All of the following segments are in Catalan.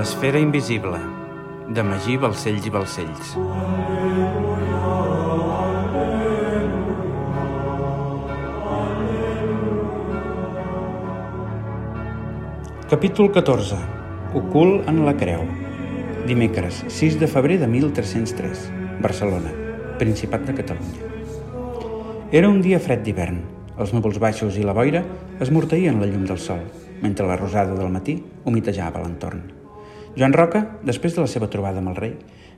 L'esfera invisible, de Magí Balcells i Balcells. Capítol 14. Ocult en la creu. Dimecres, 6 de febrer de 1303. Barcelona, Principat de Catalunya. Era un dia fred d'hivern. Els núvols baixos i la boira esmorteïen la llum del sol, mentre la rosada del matí humitejava l'entorn. Joan Roca, després de la seva trobada amb el rei,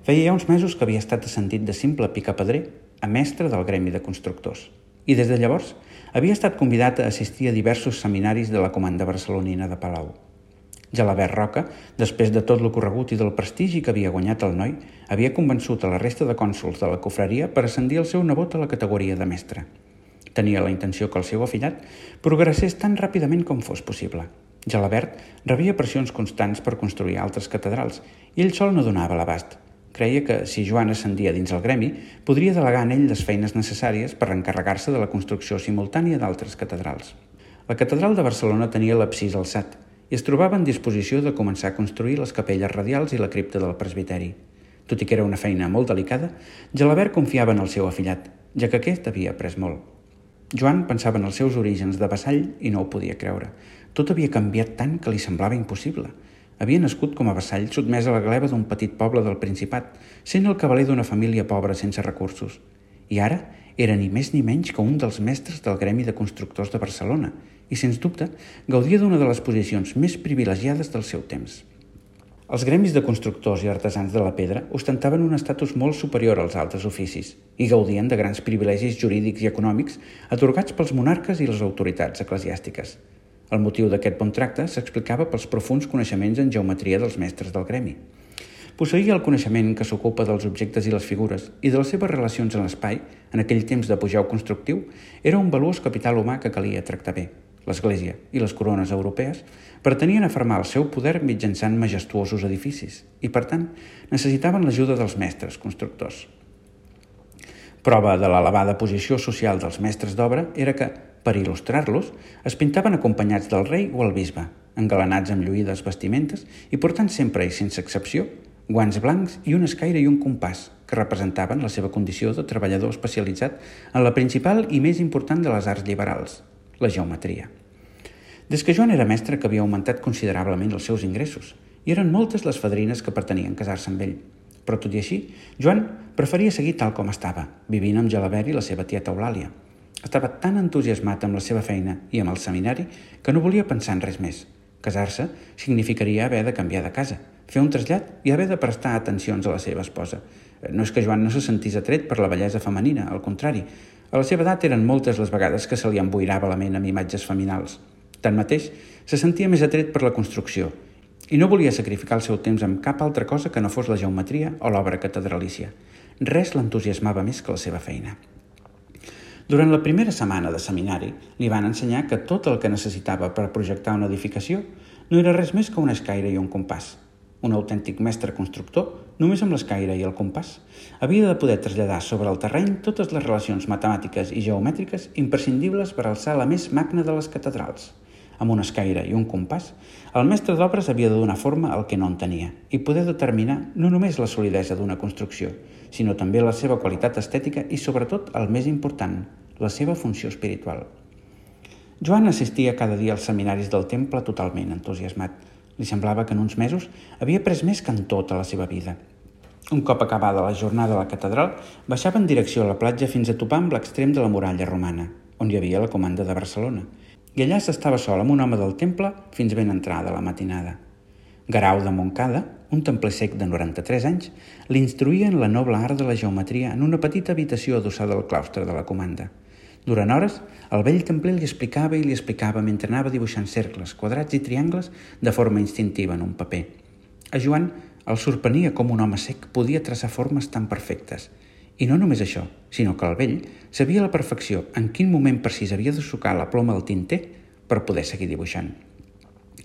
feia ja uns mesos que havia estat ascendit de simple picapedrer a mestre del gremi de constructors. I des de llavors havia estat convidat a assistir a diversos seminaris de la comanda barcelonina de Palau. Gelabert Roca, després de tot l'ocorregut i del prestigi que havia guanyat el noi, havia convençut a la resta de cònsols de la cofreria per ascendir el seu nebot a la categoria de mestre. Tenia la intenció que el seu afillat progressés tan ràpidament com fos possible – Gelabert rebia pressions constants per construir altres catedrals i ell sol no donava l'abast. Creia que, si Joan ascendia dins el gremi, podria delegar en ell les feines necessàries per encarregar-se de la construcció simultània d'altres catedrals. La catedral de Barcelona tenia l'absis alçat i es trobava en disposició de començar a construir les capelles radials i la cripta del presbiteri. Tot i que era una feina molt delicada, Gelabert confiava en el seu afillat, ja que aquest havia après molt. Joan pensava en els seus orígens de vassall i no ho podia creure. Tot havia canviat tant que li semblava impossible. Havia nascut com a vassall sotmès a la gleba d'un petit poble del Principat, sent el cavaler d'una família pobra sense recursos. I ara era ni més ni menys que un dels mestres del Gremi de Constructors de Barcelona i, sens dubte, gaudia d'una de les posicions més privilegiades del seu temps. Els gremis de constructors i artesans de la pedra ostentaven un estatus molt superior als altres oficis i gaudien de grans privilegis jurídics i econòmics atorgats pels monarques i les autoritats eclesiàstiques. El motiu d'aquest bon tracte s'explicava pels profuns coneixements en geometria dels mestres del gremi. Posseïa el coneixement que s'ocupa dels objectes i les figures i de les seves relacions en l'espai, en aquell temps d'apogeu constructiu, era un valuós capital humà que calia tractar bé l'Església i les corones europees, pretenien afirmar el seu poder mitjançant majestuosos edificis i, per tant, necessitaven l'ajuda dels mestres constructors. Prova de l'elevada posició social dels mestres d'obra era que, per il·lustrar-los, es pintaven acompanyats del rei o el bisbe, engalanats amb lluïdes vestimentes i portant sempre i sense excepció guants blancs i un escaire i un compàs, que representaven la seva condició de treballador especialitzat en la principal i més important de les arts liberals, la geometria. Des que Joan era mestre que havia augmentat considerablement els seus ingressos i eren moltes les fadrines que pretenien casar-se amb ell. Però tot i així, Joan preferia seguir tal com estava, vivint amb Gelabert i la seva tieta Eulàlia. Estava tan entusiasmat amb la seva feina i amb el seminari que no volia pensar en res més. Casar-se significaria haver de canviar de casa, fer un trasllat i haver de prestar atencions a la seva esposa. No és que Joan no se sentís atret per la bellesa femenina, al contrari, a la seva edat eren moltes les vegades que se li emboirava la ment amb imatges feminals. Tanmateix, se sentia més atret per la construcció i no volia sacrificar el seu temps amb cap altra cosa que no fos la geometria o l'obra catedralícia. Res l'entusiasmava més que la seva feina. Durant la primera setmana de seminari, li van ensenyar que tot el que necessitava per projectar una edificació no era res més que un escaire i un compàs – un autèntic mestre constructor, només amb l'escaire i el compàs, havia de poder traslladar sobre el terreny totes les relacions matemàtiques i geomètriques imprescindibles per alçar la més magna de les catedrals. Amb un escaire i un compàs, el mestre d'obres havia de donar forma al que no en tenia i poder determinar no només la solidesa d'una construcció, sinó també la seva qualitat estètica i, sobretot, el més important, la seva funció espiritual. Joan assistia cada dia als seminaris del temple totalment entusiasmat, li semblava que en uns mesos havia pres més que en tota la seva vida. Un cop acabada la jornada a la catedral, baixava en direcció a la platja fins a topar amb l'extrem de la muralla romana, on hi havia la comanda de Barcelona, i allà s'estava sol amb un home del temple fins ben entrada la matinada. Garau de Montcada, un templer sec de 93 anys, l'instruïa en la noble art de la geometria en una petita habitació adossada al claustre de la comanda – durant hores, el vell templer li explicava i li explicava mentre anava dibuixant cercles, quadrats i triangles de forma instintiva en un paper. A Joan el sorprenia com un home sec podia traçar formes tan perfectes. I no només això, sinó que el vell sabia a la perfecció en quin moment precís havia de sucar la ploma al tinter per poder seguir dibuixant.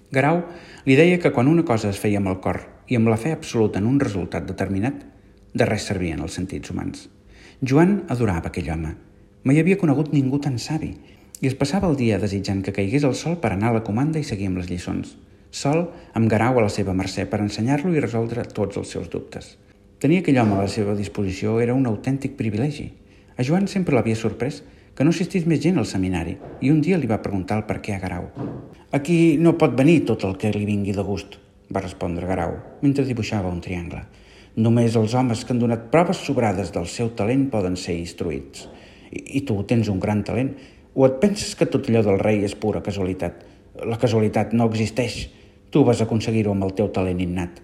Grau li deia que quan una cosa es feia amb el cor i amb la fe absoluta en un resultat determinat, de res servien els sentits humans. Joan adorava aquell home Mai havia conegut ningú tan savi i es passava el dia desitjant que caigués el sol per anar a la comanda i seguir amb les lliçons. sol amb Garau a la seva mercè per ensenyar-lo i resoldre tots els seus dubtes. Tenir aquell home a la seva disposició era un autèntic privilegi. A Joan sempre l'havia sorprès que no assistís més gent al seminari i un dia li va preguntar el per què a Garau. «Aquí no pot venir tot el que li vingui de gust», va respondre Garau, mentre dibuixava un triangle. Només els homes que han donat proves sobrades del seu talent poden ser instruïts. I, i tu tens un gran talent. O et penses que tot allò del rei és pura casualitat? La casualitat no existeix. Tu vas aconseguir-ho amb el teu talent innat.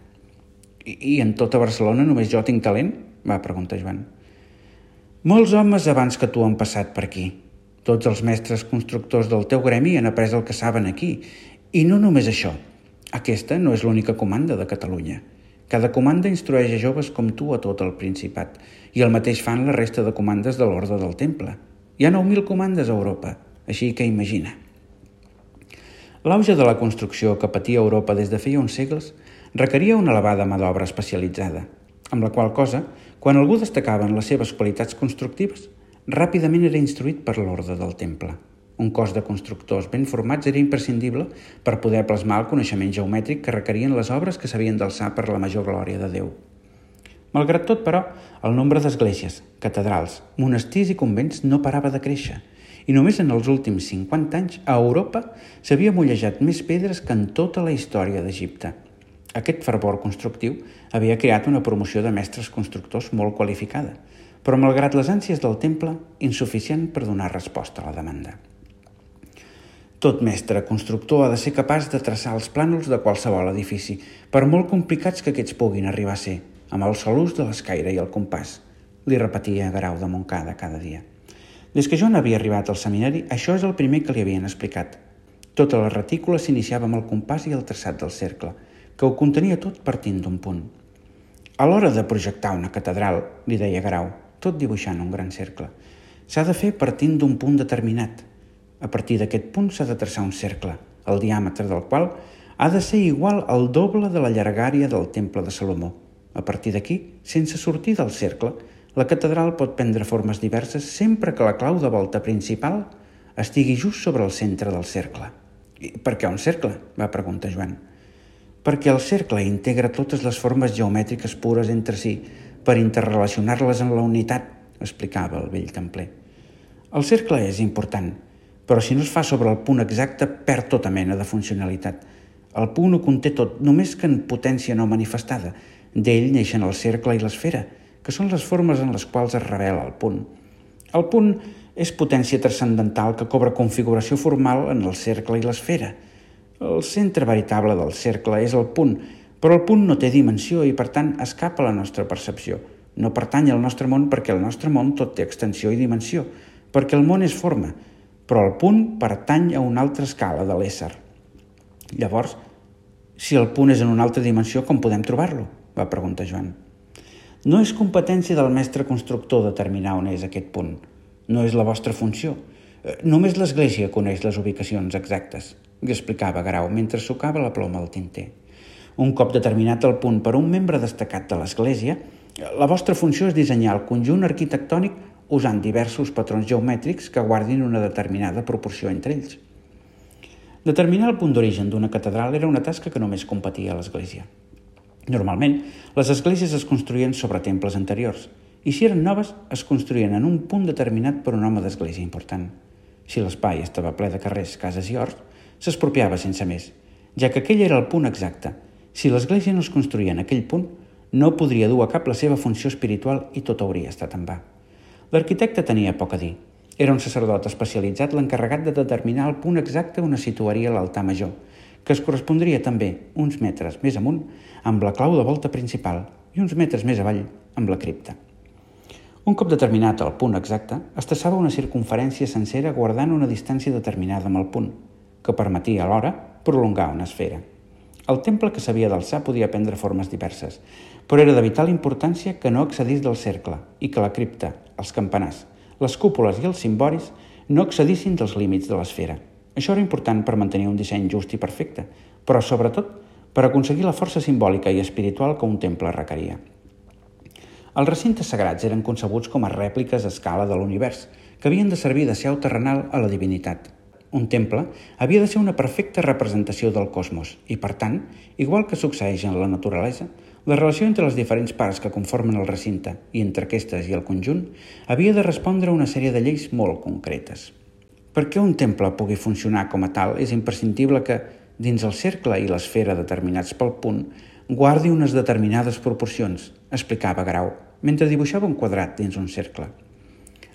I, I en tota Barcelona només jo tinc talent? va preguntar Joan. Molts homes abans que tu han passat per aquí. Tots els mestres constructors del teu gremi han après el que saben aquí. I no només això. Aquesta no és l'única comanda de Catalunya. Cada comanda instrueix a joves com tu a tot el Principat i el mateix fan la resta de comandes de l'Orde del Temple. Hi ha 9.000 comandes a Europa, així que imagina. L'auge de la construcció que patia Europa des de feia uns segles requeria una elevada mà d'obra especialitzada, amb la qual cosa, quan algú destacava en les seves qualitats constructives, ràpidament era instruït per l'Orde del Temple. Un cos de constructors ben formats era imprescindible per poder plasmar el coneixement geomètric que requerien les obres que s'havien d'alçar per la major glòria de Déu. Malgrat tot, però, el nombre d'esglésies, catedrals, monestirs i convents no parava de créixer i només en els últims 50 anys a Europa s'havia mollejat més pedres que en tota la història d'Egipte. Aquest fervor constructiu havia creat una promoció de mestres constructors molt qualificada, però malgrat les ànsies del temple, insuficient per donar resposta a la demanda. Tot mestre constructor ha de ser capaç de traçar els plànols de qualsevol edifici, per molt complicats que aquests puguin arribar a ser, amb el sol ús de l'escaire i el compàs, li repetia Garau de Montcada cada dia. Des que Joan havia arribat al seminari, això és el primer que li havien explicat. Tota la retícula s'iniciava amb el compàs i el traçat del cercle, que ho contenia tot partint d'un punt. A l'hora de projectar una catedral, li deia Garau, tot dibuixant un gran cercle, s'ha de fer partint d'un punt determinat – a partir d'aquest punt s'ha de traçar un cercle, el diàmetre del qual ha de ser igual al doble de la llargària del temple de Salomó. A partir d'aquí, sense sortir del cercle, la catedral pot prendre formes diverses sempre que la clau de volta principal estigui just sobre el centre del cercle. I per què un cercle? va preguntar Joan. Perquè el cercle integra totes les formes geomètriques pures entre si per interrelacionar-les en la unitat, explicava el vell templer. El cercle és important, però si no es fa sobre el punt exacte perd tota mena de funcionalitat. El punt ho conté tot, només que en potència no manifestada. D'ell neixen el cercle i l'esfera, que són les formes en les quals es revela el punt. El punt és potència transcendental que cobra configuració formal en el cercle i l'esfera. El centre veritable del cercle és el punt, però el punt no té dimensió i, per tant, escapa a la nostra percepció. No pertany al nostre món perquè el nostre món tot té extensió i dimensió, perquè el món és forma, però el punt pertany a una altra escala de l'ésser. Llavors, si el punt és en una altra dimensió, com podem trobar-lo? va preguntar Joan. No és competència del mestre constructor determinar on és aquest punt. No és la vostra funció. Eh, només l'Església coneix les ubicacions exactes, li explicava Grau mentre sucava la ploma al tinter. Un cop determinat el punt per un membre destacat de l'Església, la vostra funció és dissenyar el conjunt arquitectònic usant diversos patrons geomètrics que guardin una determinada proporció entre ells. Determinar el punt d'origen d'una catedral era una tasca que només competia a l'Església. Normalment, les esglésies es construïen sobre temples anteriors, i si eren noves, es construïen en un punt determinat per un home d'església important. Si l'espai estava ple de carrers, cases i horts, s'expropiava sense més, ja que aquell era el punt exacte. Si l'església no es construïa en aquell punt, no podria dur a cap la seva funció espiritual i tot hauria estat en va. L'arquitecte tenia poc a dir. Era un sacerdot especialitzat l'encarregat de determinar el punt exacte on es situaria l'altar major, que es correspondria també, uns metres més amunt, amb la clau de volta principal i uns metres més avall amb la cripta. Un cop determinat el punt exacte, es traçava una circunferència sencera guardant una distància determinada amb el punt, que permetia alhora prolongar una esfera. El temple que s'havia d'alçar podia prendre formes diverses, però era de vital importància que no accedís del cercle i que la cripta, els campanars, les cúpules i els cimboris no accedissin dels límits de l'esfera. Això era important per mantenir un disseny just i perfecte, però sobretot per aconseguir la força simbòlica i espiritual que un temple requeria. Els recintes sagrats eren concebuts com a rèpliques a escala de l'univers, que havien de servir de seu terrenal a la divinitat. un temple havia de ser una perfecta representació del cosmos i, per tant, igual que succeeix en la naturalesa, la relació entre les diferents parts que conformen el recinte i entre aquestes i el conjunt havia de respondre a una sèrie de lleis molt concretes. Perquè un temple pugui funcionar com a tal és imprescindible que, dins el cercle i l'esfera determinats pel punt, guardi unes determinades proporcions, explicava Grau, mentre dibuixava un quadrat dins un cercle.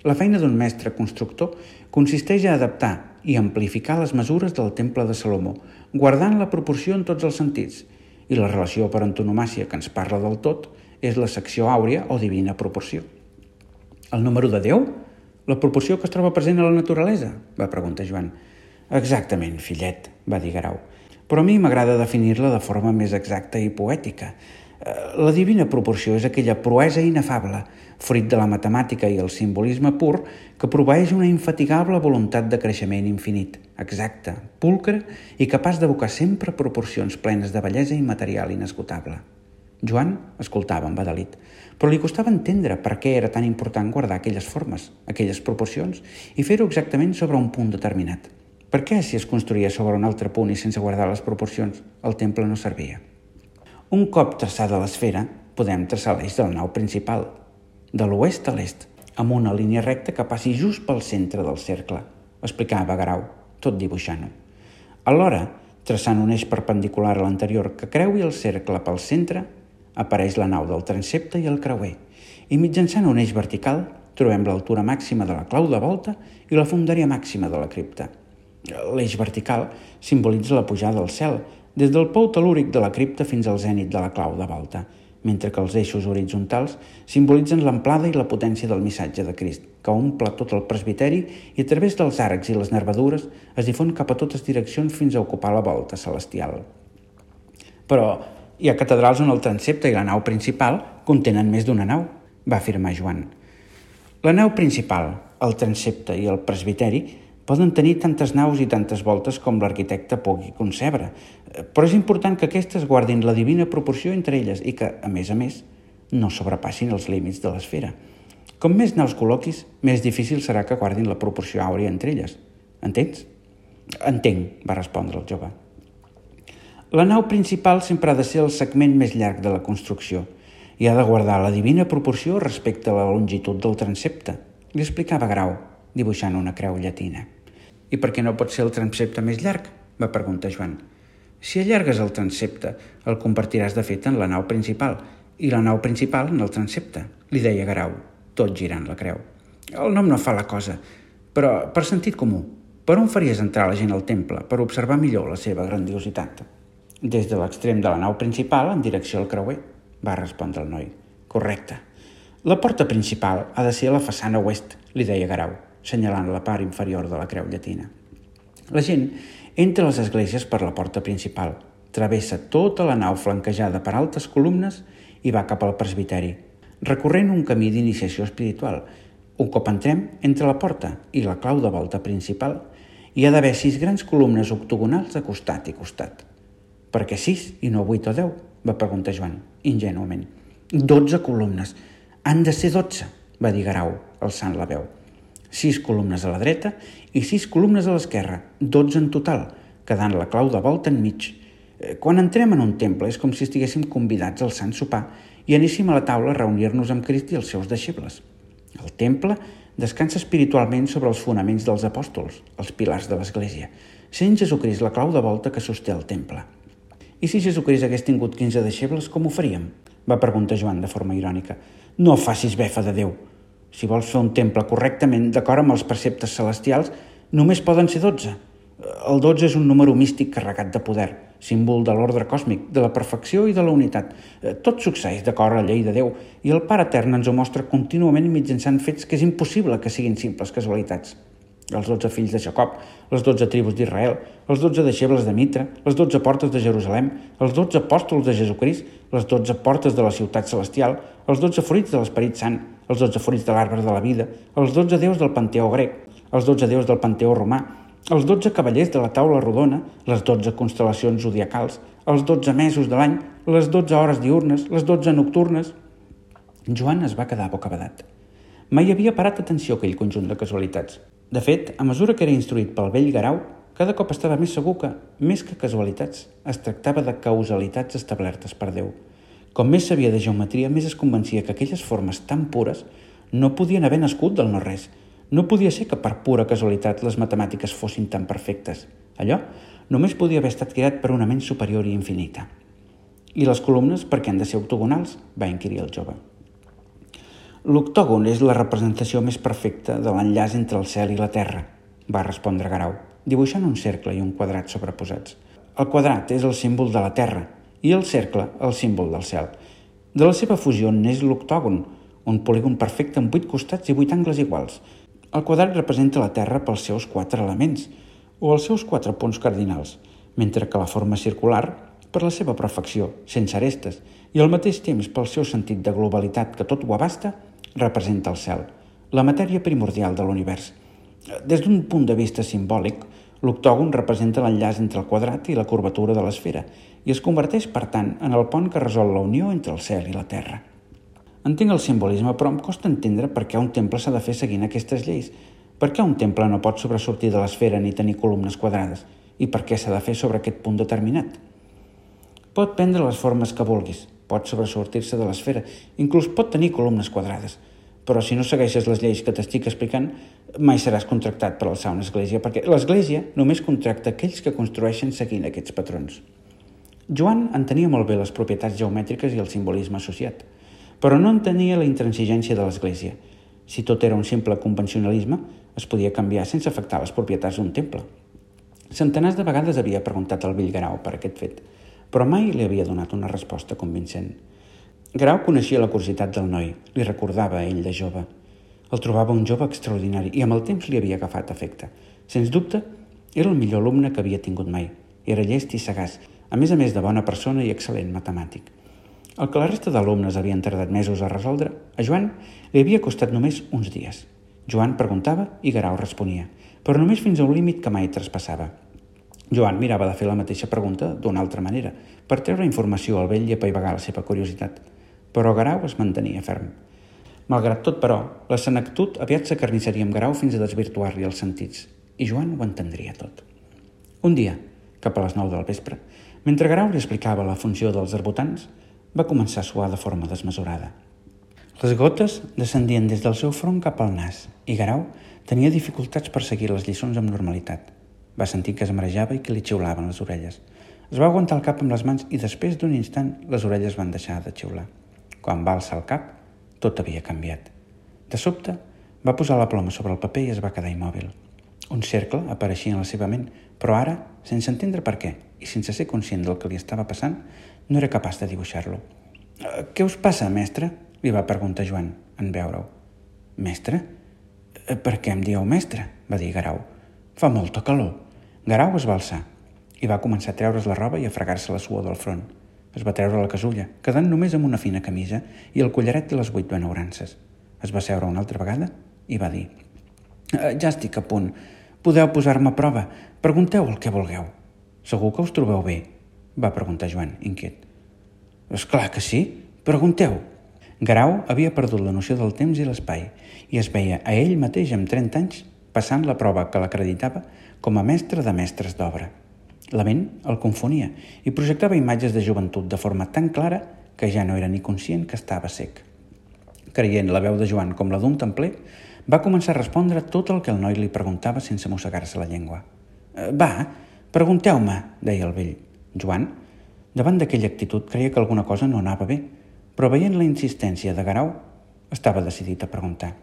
La feina d'un mestre constructor consisteix a adaptar i amplificar les mesures del temple de Salomó, guardant la proporció en tots els sentits, i la relació per antonomàcia que ens parla del tot és la secció àurea o divina proporció. El número de Déu? La proporció que es troba present a la naturalesa? va preguntar Joan. Exactament, fillet, va dir Garau. Però a mi m'agrada definir-la de forma més exacta i poètica. Eh, la divina proporció és aquella proesa inefable, fruit de la matemàtica i el simbolisme pur, que proveeix una infatigable voluntat de creixement infinit, exacta, pulcre i capaç d'evocar sempre proporcions plenes de bellesa immaterial inesgotable. Joan escoltava amb adalit, però li costava entendre per què era tan important guardar aquelles formes, aquelles proporcions, i fer-ho exactament sobre un punt determinat. Per què, si es construïa sobre un altre punt i sense guardar les proporcions, el temple no servia? Un cop traçada l'esfera, podem traçar l'eix de la nau principal, de l'oest a l'est, amb una línia recta que passi just pel centre del cercle, explicava Garau, tot dibuixant-ho. Alhora, traçant un eix perpendicular a l'anterior que creui el cercle pel centre, apareix la nau del transepte i el creuer, i mitjançant un eix vertical trobem l'altura màxima de la clau de volta i la fondària màxima de la cripta. L'eix vertical simbolitza la pujada al cel, des del pou telúric de la cripta fins al zènit de la clau de volta, mentre que els eixos horitzontals simbolitzen l'amplada i la potència del missatge de Crist, que omple tot el presbiteri i a través dels arcs i les nervadures es difon cap a totes direccions fins a ocupar la volta celestial. Però hi ha catedrals on el transepte i la nau principal contenen més d'una nau, va afirmar Joan. La nau principal, el transepte i el presbiteri poden tenir tantes naus i tantes voltes com l'arquitecte pugui concebre, però és important que aquestes guardin la divina proporció entre elles i que, a més a més, no sobrepassin els límits de l'esfera. Com més naus col·loquis, més difícil serà que guardin la proporció àurea entre elles. Entens? Entenc, va respondre el jove. La nau principal sempre ha de ser el segment més llarg de la construcció i ha de guardar la divina proporció respecte a la longitud del transepte, li explicava Grau, dibuixant una creu llatina. I per què no pot ser el transepte més llarg? va preguntar Joan. Si allargues el transepte, el convertiràs de fet en la nau principal i la nau principal en el transepte, li deia Garau, tot girant la creu. El nom no fa la cosa, però per sentit comú, per on faries entrar la gent al temple per observar millor la seva grandiositat? Des de l'extrem de la nau principal en direcció al creuer, va respondre el noi. Correcte. La porta principal ha de ser a la façana oest, li deia Garau senyalant la part inferior de la creu llatina. La gent entra a les esglésies per la porta principal, travessa tota la nau flanquejada per altes columnes i va cap al presbiteri, recorrent un camí d'iniciació espiritual. Un cop entrem, entre la porta i la clau de volta principal, hi ha d'haver sis grans columnes octogonals a costat i costat. Per què sis i no vuit o deu? va preguntar Joan, ingenuament. Dotze columnes. Han de ser dotze, va dir Garau, alçant la veu sis columnes a la dreta i sis columnes a l'esquerra, 12 en total, quedant la clau de volta enmig. Eh, quan entrem en un temple és com si estiguéssim convidats al Sant Sopar i anéssim a la taula a reunir-nos amb Crist i els seus deixebles. El temple descansa espiritualment sobre els fonaments dels apòstols, els pilars de l'Església, sent Jesucrist la clau de volta que sosté el temple. I si Jesucrist hagués tingut 15 deixebles, com ho faríem? va preguntar Joan de forma irònica. No facis befa de Déu, si vols fer un temple correctament d'acord amb els preceptes celestials, només poden ser 12. El 12 és un número místic carregat de poder, símbol de l'ordre còsmic, de la perfecció i de la unitat. Eh, tot succeeix d'acord a la llei de Déu i el Pare Etern ens ho mostra contínuament mitjançant fets que és impossible que siguin simples casualitats. Els dotze fills de Jacob, les dotze tribus d'Israel, els dotze deixebles de Mitra, les dotze portes de Jerusalem, els dotze apòstols de Jesucrist, les dotze portes de la ciutat celestial, els dotze fruits de l'Esperit Sant, els dotze fruits de l'arbre de la vida, els dotze déus del panteó grec, els dotze déus del panteó romà, els dotze cavallers de la taula rodona, les dotze constel·lacions zodiacals, els dotze mesos de l'any, les dotze hores diurnes, les dotze nocturnes... Joan es va quedar bocabadat. Mai havia parat atenció a aquell conjunt de casualitats. De fet, a mesura que era instruït pel vell Garau, cada cop estava més segur que, més que casualitats, es tractava de causalitats establertes per Déu. Com més sabia de geometria, més es convencia que aquelles formes tan pures no podien haver nascut del no-res. No podia ser que per pura casualitat les matemàtiques fossin tan perfectes. Allò només podia haver estat creat per una ment superior i infinita. I les columnes per què han de ser octogonals? va inquirir el jove. L'octògon és la representació més perfecta de l'enllaç entre el cel i la terra, va respondre Garau, dibuixant un cercle i un quadrat sobreposats. El quadrat és el símbol de la terra i el cercle el símbol del cel. De la seva fusió n'és l'octògon, un polígon perfecte amb vuit costats i vuit angles iguals. El quadrat representa la terra pels seus quatre elements, o els seus quatre punts cardinals, mentre que la forma circular per la seva perfecció, sense arestes, i al mateix temps pel seu sentit de globalitat que tot ho abasta, representa el cel, la matèria primordial de l'univers. Des d'un punt de vista simbòlic, l'octògon representa l'enllaç entre el quadrat i la curvatura de l'esfera i es converteix, per tant, en el pont que resol la unió entre el cel i la terra. Entenc el simbolisme, però em costa entendre per què un temple s'ha de fer seguint aquestes lleis, per què un temple no pot sobresortir de l'esfera ni tenir columnes quadrades? I per què s'ha de fer sobre aquest punt determinat? Pot prendre les formes que vulguis, pot sobresortir-se de l'esfera, inclús pot tenir columnes quadrades, però si no segueixes les lleis que t'estic explicant, mai seràs contractat per alçar una església, perquè l'església només contracta aquells que construeixen seguint aquests patrons. Joan entenia molt bé les propietats geomètriques i el simbolisme associat, però no entenia la intransigència de l'església. Si tot era un simple convencionalisme, es podia canviar sense afectar les propietats d'un temple. Centenars de vegades havia preguntat al vell Grau per aquest fet, però mai li havia donat una resposta convincent. Grau coneixia la curiositat del noi, li recordava a ell de jove. El trobava un jove extraordinari i amb el temps li havia agafat efecte. Sens dubte, era el millor alumne que havia tingut mai. Era llest i sagaç, a més a més de bona persona i excel·lent matemàtic. El que la resta d'alumnes havien tardat mesos a resoldre, a Joan li havia costat només uns dies. Joan preguntava i Garau responia, però només fins a un límit que mai traspassava. Joan mirava de fer la mateixa pregunta d'una altra manera, per treure informació al vell i apaivagar la seva curiositat. Però Garau es mantenia ferm. Malgrat tot, però, la senectut aviat s'acarnissaria amb Garau fins a desvirtuar-li els sentits, i Joan ho entendria tot. Un dia, cap a les nou del vespre, mentre Garau li explicava la funció dels arbotants, va començar a suar de forma desmesurada. Les gotes descendien des del seu front cap al nas i Garau tenia dificultats per seguir les lliçons amb normalitat. Va sentir que es marejava i que li xiulaven les orelles. Es va aguantar el cap amb les mans i després d'un instant les orelles van deixar de xiular. Quan va alçar el cap, tot havia canviat. De sobte, va posar la ploma sobre el paper i es va quedar immòbil. Un cercle apareixia en la seva ment, però ara, sense entendre per què i sense ser conscient del que li estava passant, no era capaç de dibuixar-lo. Eh, «Què us passa, mestre?», li va preguntar Joan en veure-ho. Mestre? Eh, per què em dieu mestre? va dir Garau. Fa molta calor. Garau es va alçar i va començar a treure's la roba i a fregar-se la suor del front. Es va treure la casulla, quedant només amb una fina camisa i el collaret de les vuit benaurances. Es va seure una altra vegada i va dir eh, «Ja estic a punt. Podeu posar-me a prova. Pregunteu el que vulgueu». «Segur que us trobeu bé?» Va preguntar Joan, inquiet. «És clar que sí. Pregunteu», Grau havia perdut la noció del temps i l'espai i es veia a ell mateix amb 30 anys passant la prova que l'acreditava com a mestre de mestres d'obra. La ment el confonia i projectava imatges de joventut de forma tan clara que ja no era ni conscient que estava sec. Creient la veu de Joan com la d'un templer, va començar a respondre tot el que el noi li preguntava sense mossegar-se la llengua. Eh, «Va, pregunteu-me», deia el vell. Joan, davant d'aquella actitud, creia que alguna cosa no anava bé però veient la insistència de Garau, estava decidit a preguntar.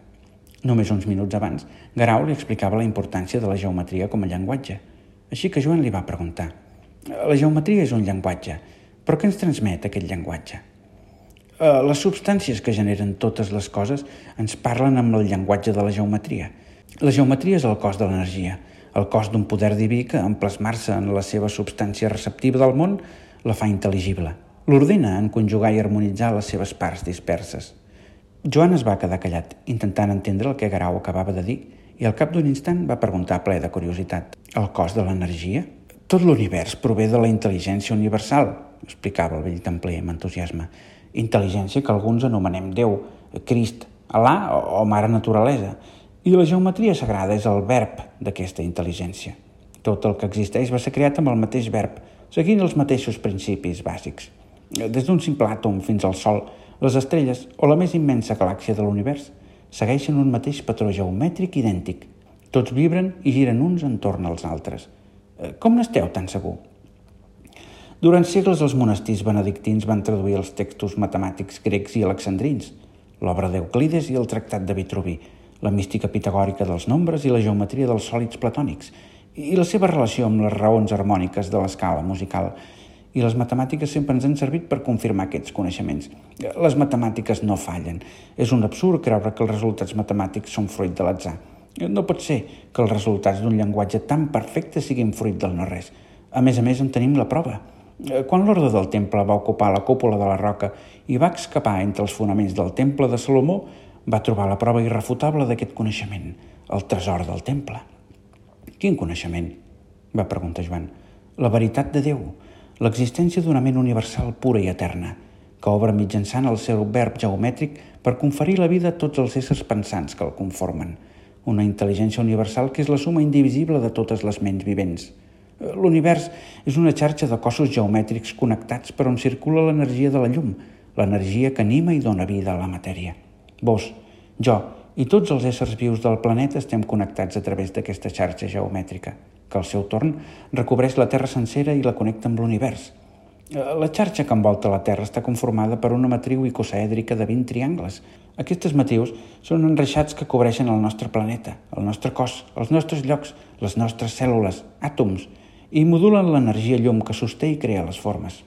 Només uns minuts abans, Garau li explicava la importància de la geometria com a llenguatge. Així que Joan li va preguntar «La geometria és un llenguatge, però què ens transmet aquest llenguatge?» eh, Les substàncies que generen totes les coses ens parlen amb el llenguatge de la geometria. La geometria és el cos de l'energia, el cos d'un poder diví que, en plasmar-se en la seva substància receptiva del món, la fa intel·ligible l'ordena en conjugar i harmonitzar les seves parts disperses. Joan es va quedar callat, intentant entendre el que Garau acabava de dir, i al cap d'un instant va preguntar ple de curiositat. El cos de l'energia? Tot l'univers prové de la intel·ligència universal, explicava el vell templer amb entusiasme. Intel·ligència que alguns anomenem Déu, Crist, Alà o, Mare Naturalesa. I la geometria sagrada és el verb d'aquesta intel·ligència. Tot el que existeix va ser creat amb el mateix verb, seguint els mateixos principis bàsics. Des d'un simple àtom fins al Sol, les estrelles o la més immensa galàxia de l'univers segueixen un mateix patró geomètric idèntic. Tots vibren i giren uns entorn als altres. Eh, com n'esteu tan segur? Durant segles els monestirs benedictins van traduir els textos matemàtics grecs i alexandrins, l'obra d'Euclides i el tractat de Vitruvi, la mística pitagòrica dels nombres i la geometria dels sòlids platònics, i la seva relació amb les raons harmòniques de l'escala musical. I les matemàtiques sempre ens han servit per confirmar aquests coneixements. Les matemàtiques no fallen. És un absurd creure que els resultats matemàtics són fruit de l'atzar. No pot ser que els resultats d'un llenguatge tan perfecte siguin fruit del no-res. A més a més, en tenim la prova. Quan l'ordre del temple va ocupar la cúpula de la roca i va escapar entre els fonaments del temple de Salomó, va trobar la prova irrefutable d'aquest coneixement, el tresor del temple. Quin coneixement? va preguntar Joan. La veritat de Déu, l'existència d'una ment universal pura i eterna, que obre mitjançant el seu verb geomètric per conferir la vida a tots els éssers pensants que el conformen. Una intel·ligència universal que és la suma indivisible de totes les ments vivents. L'univers és una xarxa de cossos geomètrics connectats per on circula l'energia de la llum, l'energia que anima i dona vida a la matèria. Vos, jo i tots els éssers vius del planeta estem connectats a través d'aquesta xarxa geomètrica, que al seu torn recobreix la Terra sencera i la connecta amb l'univers. La xarxa que envolta la Terra està conformada per una matriu icosaèdrica de 20 triangles. Aquestes matrius són enreixats que cobreixen el nostre planeta, el nostre cos, els nostres llocs, les nostres cèl·lules, àtoms, i modulen l'energia llum que sosté i crea les formes.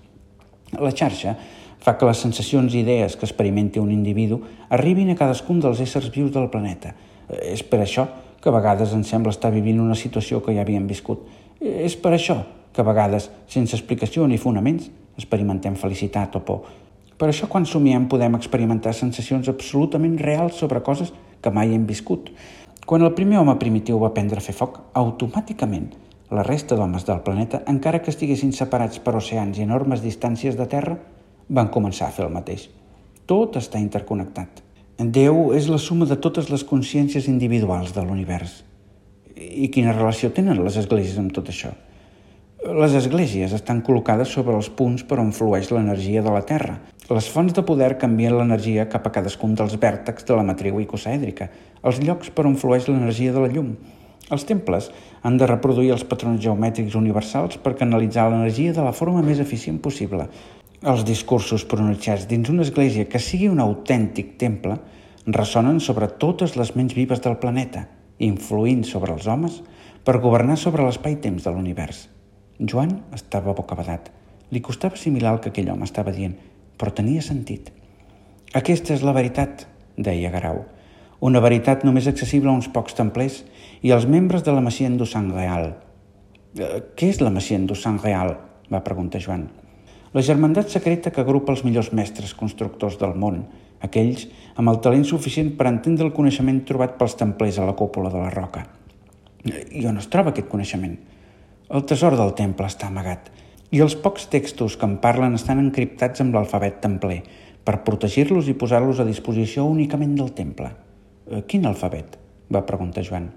La xarxa fa que les sensacions i idees que experimenti un individu arribin a cadascun dels éssers vius del planeta. És per això que a vegades ens sembla estar vivint una situació que ja havíem viscut. És per això que a vegades, sense explicació ni fonaments, experimentem felicitat o por. Per això, quan somiem, podem experimentar sensacions absolutament reals sobre coses que mai hem viscut. Quan el primer home primitiu va aprendre a fer foc, automàticament la resta d'homes del planeta, encara que estiguessin separats per oceans i enormes distàncies de terra, van començar a fer el mateix. Tot està interconnectat. Déu és la suma de totes les consciències individuals de l'univers. I quina relació tenen les esglésies amb tot això? Les esglésies estan col·locades sobre els punts per on flueix l'energia de la Terra. Les fonts de poder canvien l'energia cap a cadascun dels vèrtexs de la matriu icosaèdrica, els llocs per on flueix l'energia de la llum. Els temples han de reproduir els patrons geomètrics universals per canalitzar l'energia de la forma més eficient possible, els discursos pronunciats dins una església que sigui un autèntic temple ressonen sobre totes les ments vives del planeta, influint sobre els homes per governar sobre l'espai-temps de l'univers. Joan estava bocabadat. Li costava assimilar el que aquell home estava dient, però tenia sentit. Aquesta és la veritat, deia Garau. Una veritat només accessible a uns pocs templers i als membres de la Massien du Sang Real. Eh, què és la Massien du Sang Real? va preguntar Joan. La germandat secreta que agrupa els millors mestres constructors del món, aquells amb el talent suficient per entendre el coneixement trobat pels templers a la cúpula de la roca. I on es troba aquest coneixement? El tesor del temple està amagat i els pocs textos que en parlen estan encriptats amb l'alfabet templer per protegir-los i posar-los a disposició únicament del temple. Eh, quin alfabet? va preguntar Joan.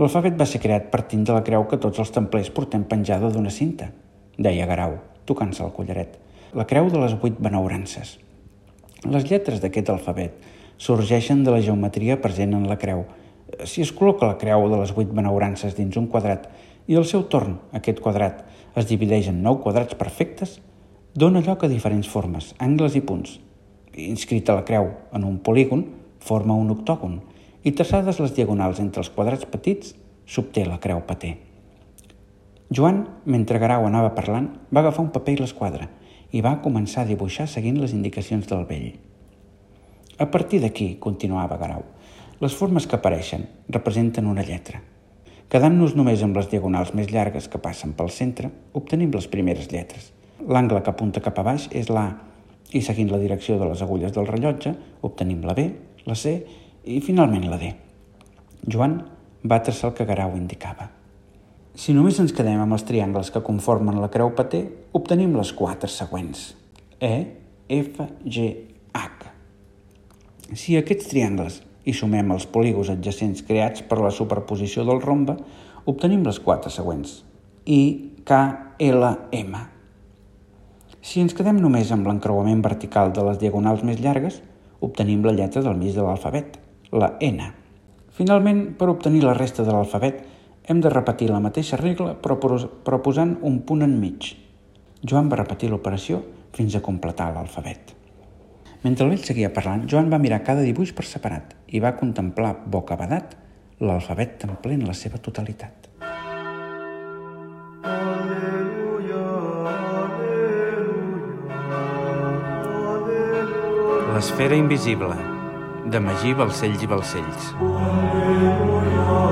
L'alfabet va ser creat partint de la creu que tots els templers portem penjada d'una cinta, deia Garau tocant-se el collaret. La creu de les vuit benaurances. Les lletres d'aquest alfabet sorgeixen de la geometria present en la creu. Si es col·loca la creu de les vuit benaurances dins un quadrat i al seu torn aquest quadrat es divideix en nou quadrats perfectes, dona lloc a diferents formes, angles i punts. Inscrita la creu en un polígon, forma un octògon i traçades les diagonals entre els quadrats petits, s'obté la creu pater. Joan, mentre Garau anava parlant, va agafar un paper i l'esquadra i va començar a dibuixar seguint les indicacions del vell. A partir d'aquí, continuava Garau, les formes que apareixen representen una lletra. Quedant-nos només amb les diagonals més llargues que passen pel centre, obtenim les primeres lletres. L'angle que apunta cap a baix és la A, i seguint la direcció de les agulles del rellotge, obtenim la B, la C i finalment la D. Joan va traçar el que Garau indicava. Si només ens quedem amb els triangles que conformen la creu pater, obtenim les quatre següents. E, F, G, H. Si aquests triangles i sumem els polígons adjacents creats per la superposició del rombe, obtenim les quatre següents. I, K, L, M. Si ens quedem només amb l'encreuament vertical de les diagonals més llargues, obtenim la lletra del mig de l'alfabet, la N. Finalment, per obtenir la resta de l'alfabet, hem de repetir la mateixa regla però posant un punt enmig. Joan va repetir l'operació fins a completar l'alfabet. Mentre el vell seguia parlant, Joan va mirar cada dibuix per separat i va contemplar bocabadat l'alfabet templer en la seva totalitat. L'esfera invisible, de Magí Balcells i Balcells. Aleluia.